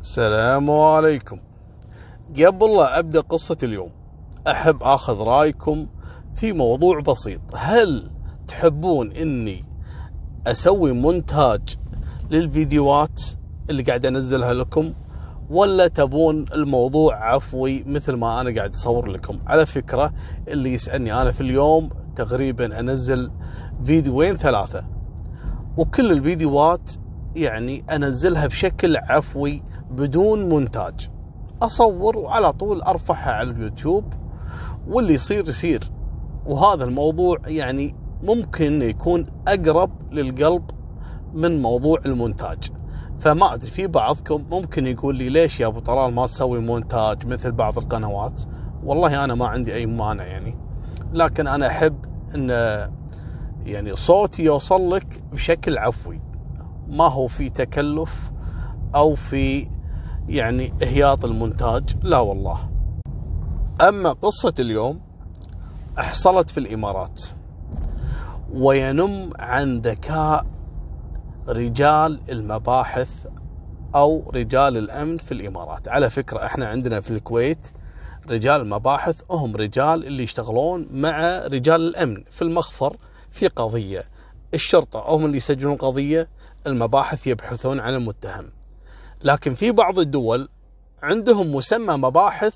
السلام عليكم. قبل لا أبدأ قصة اليوم أحب أخذ رأيكم في موضوع بسيط. هل تحبون أني أسوي مونتاج للفيديوهات اللي قاعد أنزلها لكم ولا تبون الموضوع عفوي مثل ما أنا قاعد أصور لكم؟ على فكرة اللي يسألني أنا في اليوم تقريبا أنزل فيديوين ثلاثة وكل الفيديوهات يعني أنزلها بشكل عفوي بدون مونتاج. أصور وعلى طول أرفعها على اليوتيوب واللي يصير يصير. وهذا الموضوع يعني ممكن يكون أقرب للقلب من موضوع المونتاج. فما أدري في بعضكم ممكن يقول لي ليش يا أبو طلال ما تسوي مونتاج مثل بعض القنوات؟ والله أنا ما عندي أي مانع يعني. لكن أنا أحب إن يعني صوتي يوصل لك بشكل عفوي. ما هو في تكلف أو في يعني إهياط المونتاج. لا والله. أما قصة اليوم حصلت في الإمارات وينم عن ذكاء رجال المباحث أو رجال الأمن في الإمارات. على فكرة إحنا عندنا في الكويت رجال المباحث هم رجال اللي يشتغلون مع رجال الأمن في المخفر في قضية الشرطة. هم اللي يسجلون قضية المباحث يبحثون عن المتهم. لكن في بعض الدول عندهم مسمى مباحث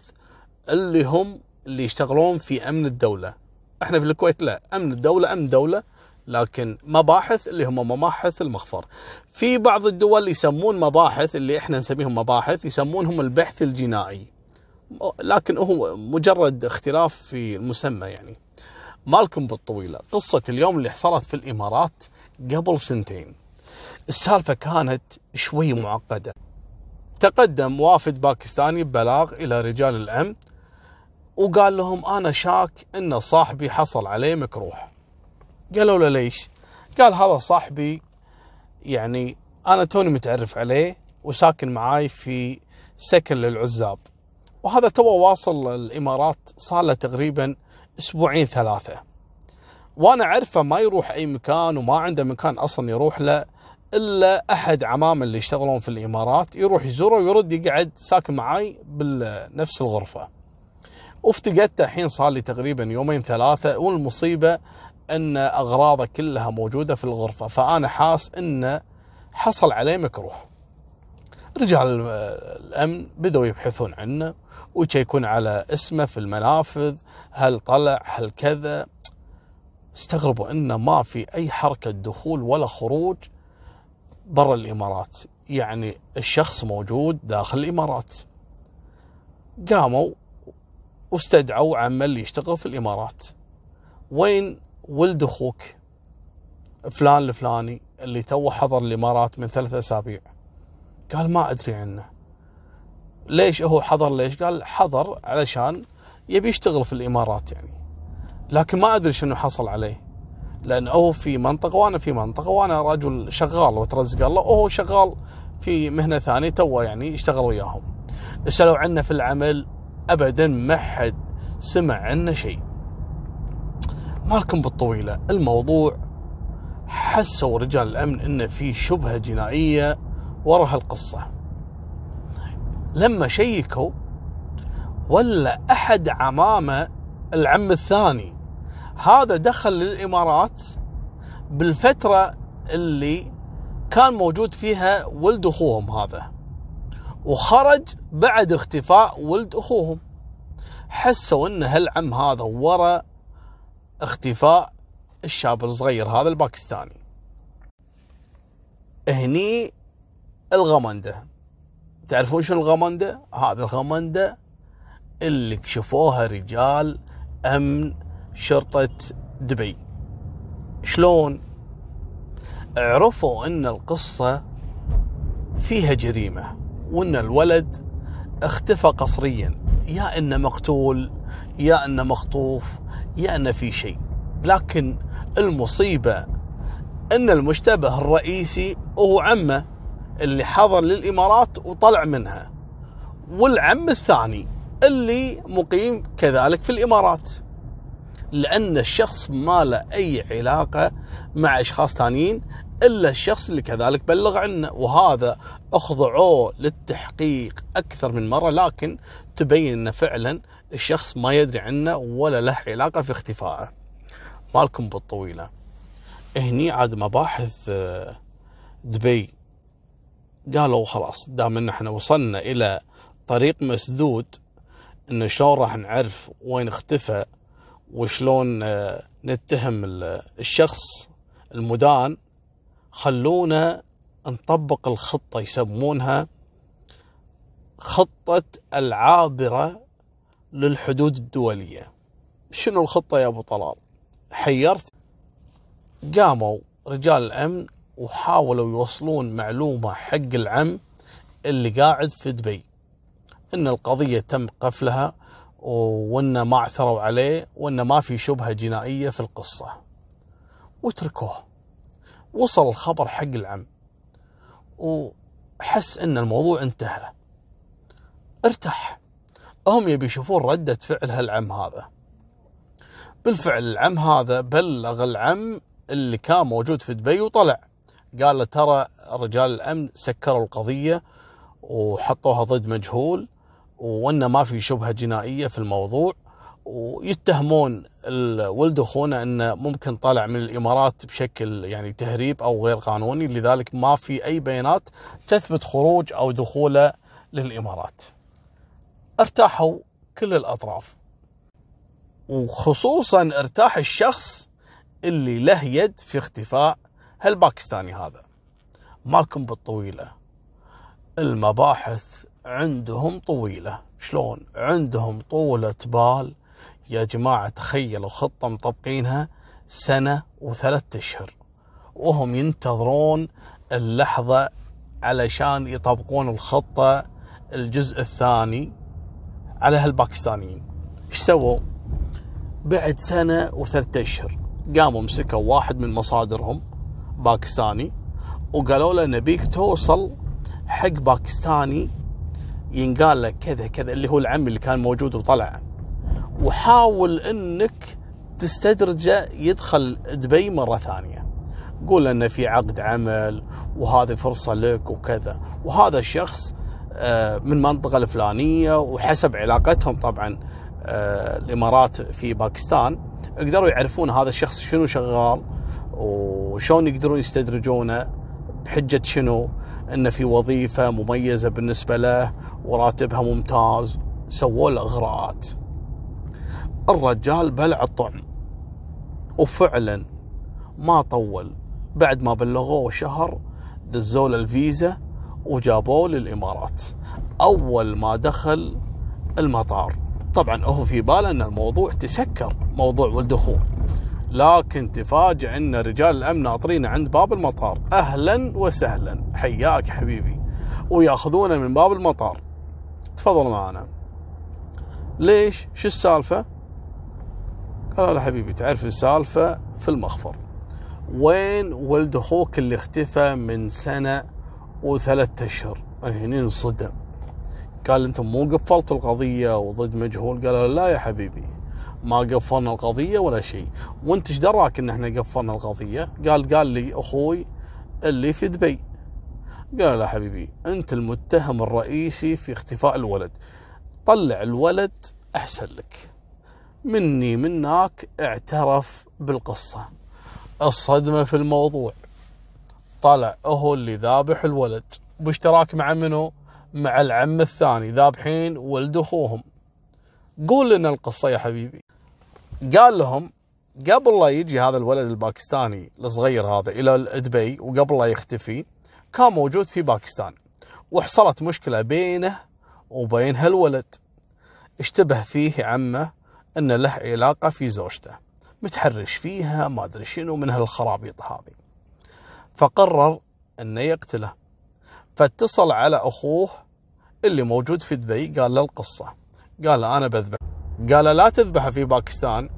اللي هم اللي يشتغلون في أمن الدولة. إحنا في الكويت لا أمن الدولة أمن دولة لكن مباحث اللي هم مباحث المخفر. في بعض الدول يسمون مباحث اللي إحنا نسميهم مباحث يسمونهم البحث الجنائي. لكن هو مجرد اختلاف في المسمى يعني. مالكم بالطويلة. قصة اليوم اللي حصلت في الإمارات قبل سنتين. السالفة كانت شوي معقدة. تقدم وافد باكستاني ببلاغ إلى رجال الأمن وقال لهم أنا شاك أن صاحبي حصل عليه مكروه. قالوا له ليش؟ قال هذا صاحبي يعني أنا توني متعرف عليه وساكن معاي في سكن للعزاب. وهذا تو واصل الإمارات صار له تقريبا أسبوعين ثلاثة. وأنا أعرفه ما يروح أي مكان وما عنده مكان أصلا يروح له. إلا أحد عمامه اللي يشتغلون في الإمارات يروح يزوره ويرد يقعد ساكن معاي بنفس الغرفة. وافتقدته الحين صار لي تقريبا يومين ثلاثة والمصيبة أن اغراضه كلها موجودة في الغرفة فأنا حاس انه حصل عليه مكروه. رجال الأمن بدأوا يبحثون عنه ويشيكون على اسمه في المنافذ هل طلع هل كذا استغربوا انه ما في أي حركة دخول ولا خروج برا الإمارات. يعني الشخص موجود داخل الإمارات. قاموا واستدعوا اللي يشتغل في الإمارات. وين ولد أخوك؟ فلان الفلاني اللي تو حضر الإمارات من ثلاثة أسابيع. قال ما أدري عنه. ليش هو حضر؟ ليش؟ قال حضر علشان يبي يشتغل في الإمارات يعني. لكن ما أدري شنو حصل عليه. لأن هو في منطقة وأنا في منطقة وأنا رجل شغال وترزق الله وهو شغال في مهنة ثانية تو يعني يشتغل وياهم. سألوا عنه في العمل ابدا ما حد سمع عنه شيء. مالكم بالطويلة الموضوع حسوا رجال الأمن إن في شبهة جنائية ورا هالقصة. لما شيكوا ولا أحد عمامه العم الثاني هذا دخل للإمارات بالفترة اللي كان موجود فيها ولد أخوهم هذا. وخرج بعد اختفاء ولد أخوهم. حسوا إن هالعم هذا ورا اختفاء الشاب الصغير هذا الباكستاني. هني الغمندة. تعرفون شنو الغمندة؟ هذا الغمندة اللي كشفوها رجال أمن شرطة دبي. شلون؟ عرفوا إن القصة فيها جريمة وإن الولد اختفى قصريا. يا إنه مقتول يا إنه مخطوف يا إنه في شيء. لكن المصيبة إن المشتبه الرئيسي هو عمه اللي حضر للإمارات وطلع منها والعم الثاني اللي مقيم كذلك في الإمارات. لأن الشخص ما له أي علاقة مع أشخاص ثانيين إلا الشخص اللي كذلك بلغ عنه وهذا أخضعوه للتحقيق أكثر من مرة لكن تبين إنه فعلا الشخص ما يدري عنه ولا له علاقة في اختفائه. مالكم بالطويلة. هني عاد مباحث آه، دبي قالوا خلاص دام إن إحنا وصلنا إلى طريق مسدود إنه شلون راح نعرف وين اختفى وشلون آه، نتهم الشخص المدان خلونا نطبق الخطة يسمونها خطة العابرة للحدود الدولية. شنو الخطة يا أبو طلال؟ حيرت قاموا رجال الأمن وحاولوا يوصلون معلومة حق العم اللي قاعد في دبي إن القضية تم قفلها وإن ما اعثروا عليه وإن ما في شبهة جنائية في القصة. وتركوه وصل الخبر حق العم. وحس إن الموضوع انتهى. ارتاح. هم يبي يشوفون ردة فعل هالعم هذا. بالفعل العم هذا بلغ العم اللي كان موجود في دبي وطلع. قال له ترى رجال الأمن سكروا القضية وحطوها ضد مجهول. وانه ما في شبهة جنائية في الموضوع ويتهمون ولد اخونا انه ممكن طالع من الإمارات بشكل يعني تهريب أو غير قانوني لذلك ما في أي بيانات تثبت خروج أو دخوله للإمارات. ارتاحوا كل الأطراف. وخصوصا ارتاح الشخص اللي له يد في اختفاء هالباكستاني هذا. مالكم بالطويلة. المباحث عندهم طويلة، شلون؟ عندهم طولة بال. يا جماعة تخيلوا خطة مطبقينها سنة وثلاثة أشهر. وهم ينتظرون اللحظة علشان يطبقون الخطة الجزء الثاني على هالباكستانيين. إيش سووا؟ بعد سنة وثلاثة أشهر قاموا مسكوا واحد من مصادرهم باكستاني وقالوا له نبيك توصل حق باكستاني ينقال له كذا كذا اللي هو العم اللي كان موجود وطلع. وحاول إنك تستدرجه يدخل دبي مرة ثانية. قول انه في عقد عمل وهذه فرصة لك وكذا. وهذا الشخص آه، من المنطقة الفلانية وحسب علاقتهم طبعا آه، الإمارات في باكستان قدروا يعرفون هذا الشخص شنو شغال وشون يقدرون يستدرجونه بحجة شنو. انه في وظيفة مميزة بالنسبة له وراتبها ممتاز سووا له إغراءات. الرجال بلع الطعم وفعلا ما طول. بعد ما بلغوه شهر دزوا له الفيزا وجابوه للإمارات. أول ما دخل المطار. طبعا هو في باله إن الموضوع تسكر موضوع ولد أخوه. لكن تفاجئ إن رجال الأمن ناطرينه عند باب المطار. أهلا وسهلا. حياك حبيبي. وياخذونه من باب المطار. تفضل معنا. ليش؟ شو السالفة؟ قال له حبيبي تعرف السالفة في المخفر. وين ولد أخوك اللي اختفى من سنة وثلاثة أشهر؟ هني انصدم. قال أنتم مو قفلتوا القضية وضد مجهول. قال لا يا حبيبي. ما قفلنا القضية ولا شيء. وانت إيش دراك إن إحنا قفلنا القضية؟ قال قال لي أخوي اللي في دبي. قال لا حبيبي أنت المتهم الرئيسي في اختفاء الولد. طلع الولد أحسن لك. مني منك اعترف بالقصة. الصدمة في الموضوع. طلع هو اللي ذابح الولد. باشتراك مع منو؟ مع العم الثاني ذابحين ولد أخوهم. قول لنا القصة يا حبيبي. قال لهم قبل لا يجي هذا الولد الباكستاني الصغير هذا إلى دبي وقبل لا يختفي كان موجود في باكستان وحصلت مشكلة بينه وبين هالولد. اشتبه فيه عمه إن له علاقة في زوجته متحرش فيها ما أدري شنو من هالخرابيط هذه. فقرر إنه يقتله. فاتصل على أخوه اللي موجود في دبي قال له القصة. قال أنا بذبح. قال لا تذبحه في باكستان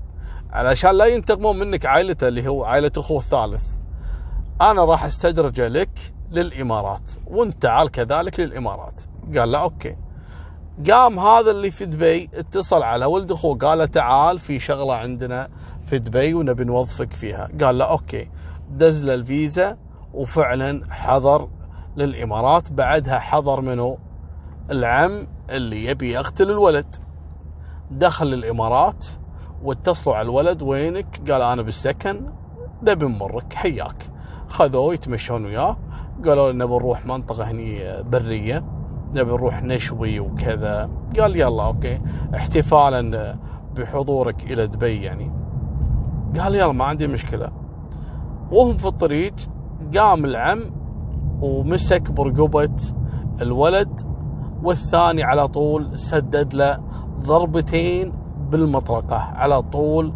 علشان لا ينتقمون منك عائلته اللي هو عائلة أخوه الثالث. أنا راح استدرجه لك للإمارات. وأنت تعال كذلك للإمارات. قال له okay. قام هذا اللي في دبي اتصل على ولد أخوه قال له تعال في شغلة عندنا في دبي ونبي نوظفك فيها. قال له okay. دز له الفيزا وفعلا حضر للإمارات. بعدها حضر منه العم اللي يبي يقتل الولد. دخل الإمارات واتصلوا على الولد وينك؟ قال أنا بالسكن. نبي نمرك حياك. خذوه يتمشون وياه. قالوا لنا بنروح منطقة هني برية نبي نروح نشوي وكذا. قال يلا أوكي. احتفالا بحضورك إلى دبي يعني. قال يلا ما عندي مشكلة. وهم في الطريق قام العم ومسك برقبة الولد والثاني على طول سدد له ضربتين بالمطرقة على طول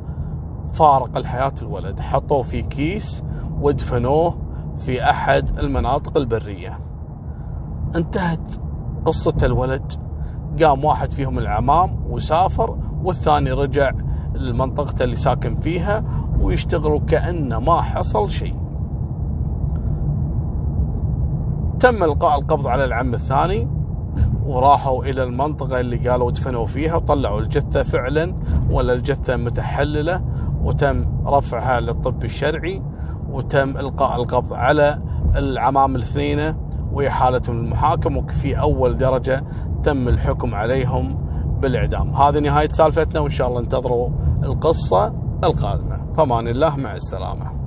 فارق الحياة الولد. حطوه في كيس ودفنوه في أحد المناطق البرية. انتهت قصة الولد. قام واحد فيهم العمام وسافر والثاني رجع لمنطقته اللي ساكن فيها ويشتغل كأنه ما حصل شيء. تم إلقاء القبض على العم الثاني. وراحوا إلى المنطقة اللي قالوا دفنوا فيها وطلعوا الجثة فعلا ولا الجثة متحللة وتم رفعها للطب الشرعي وتم إلقاء القبض على العمام الاثنين وإحالتهم للمحاكم وفي أول درجة تم الحكم عليهم بالإعدام. هذه نهاية سالفتنا وإن شاء الله انتظروا القصة القادمة. فمان الله مع السلامة.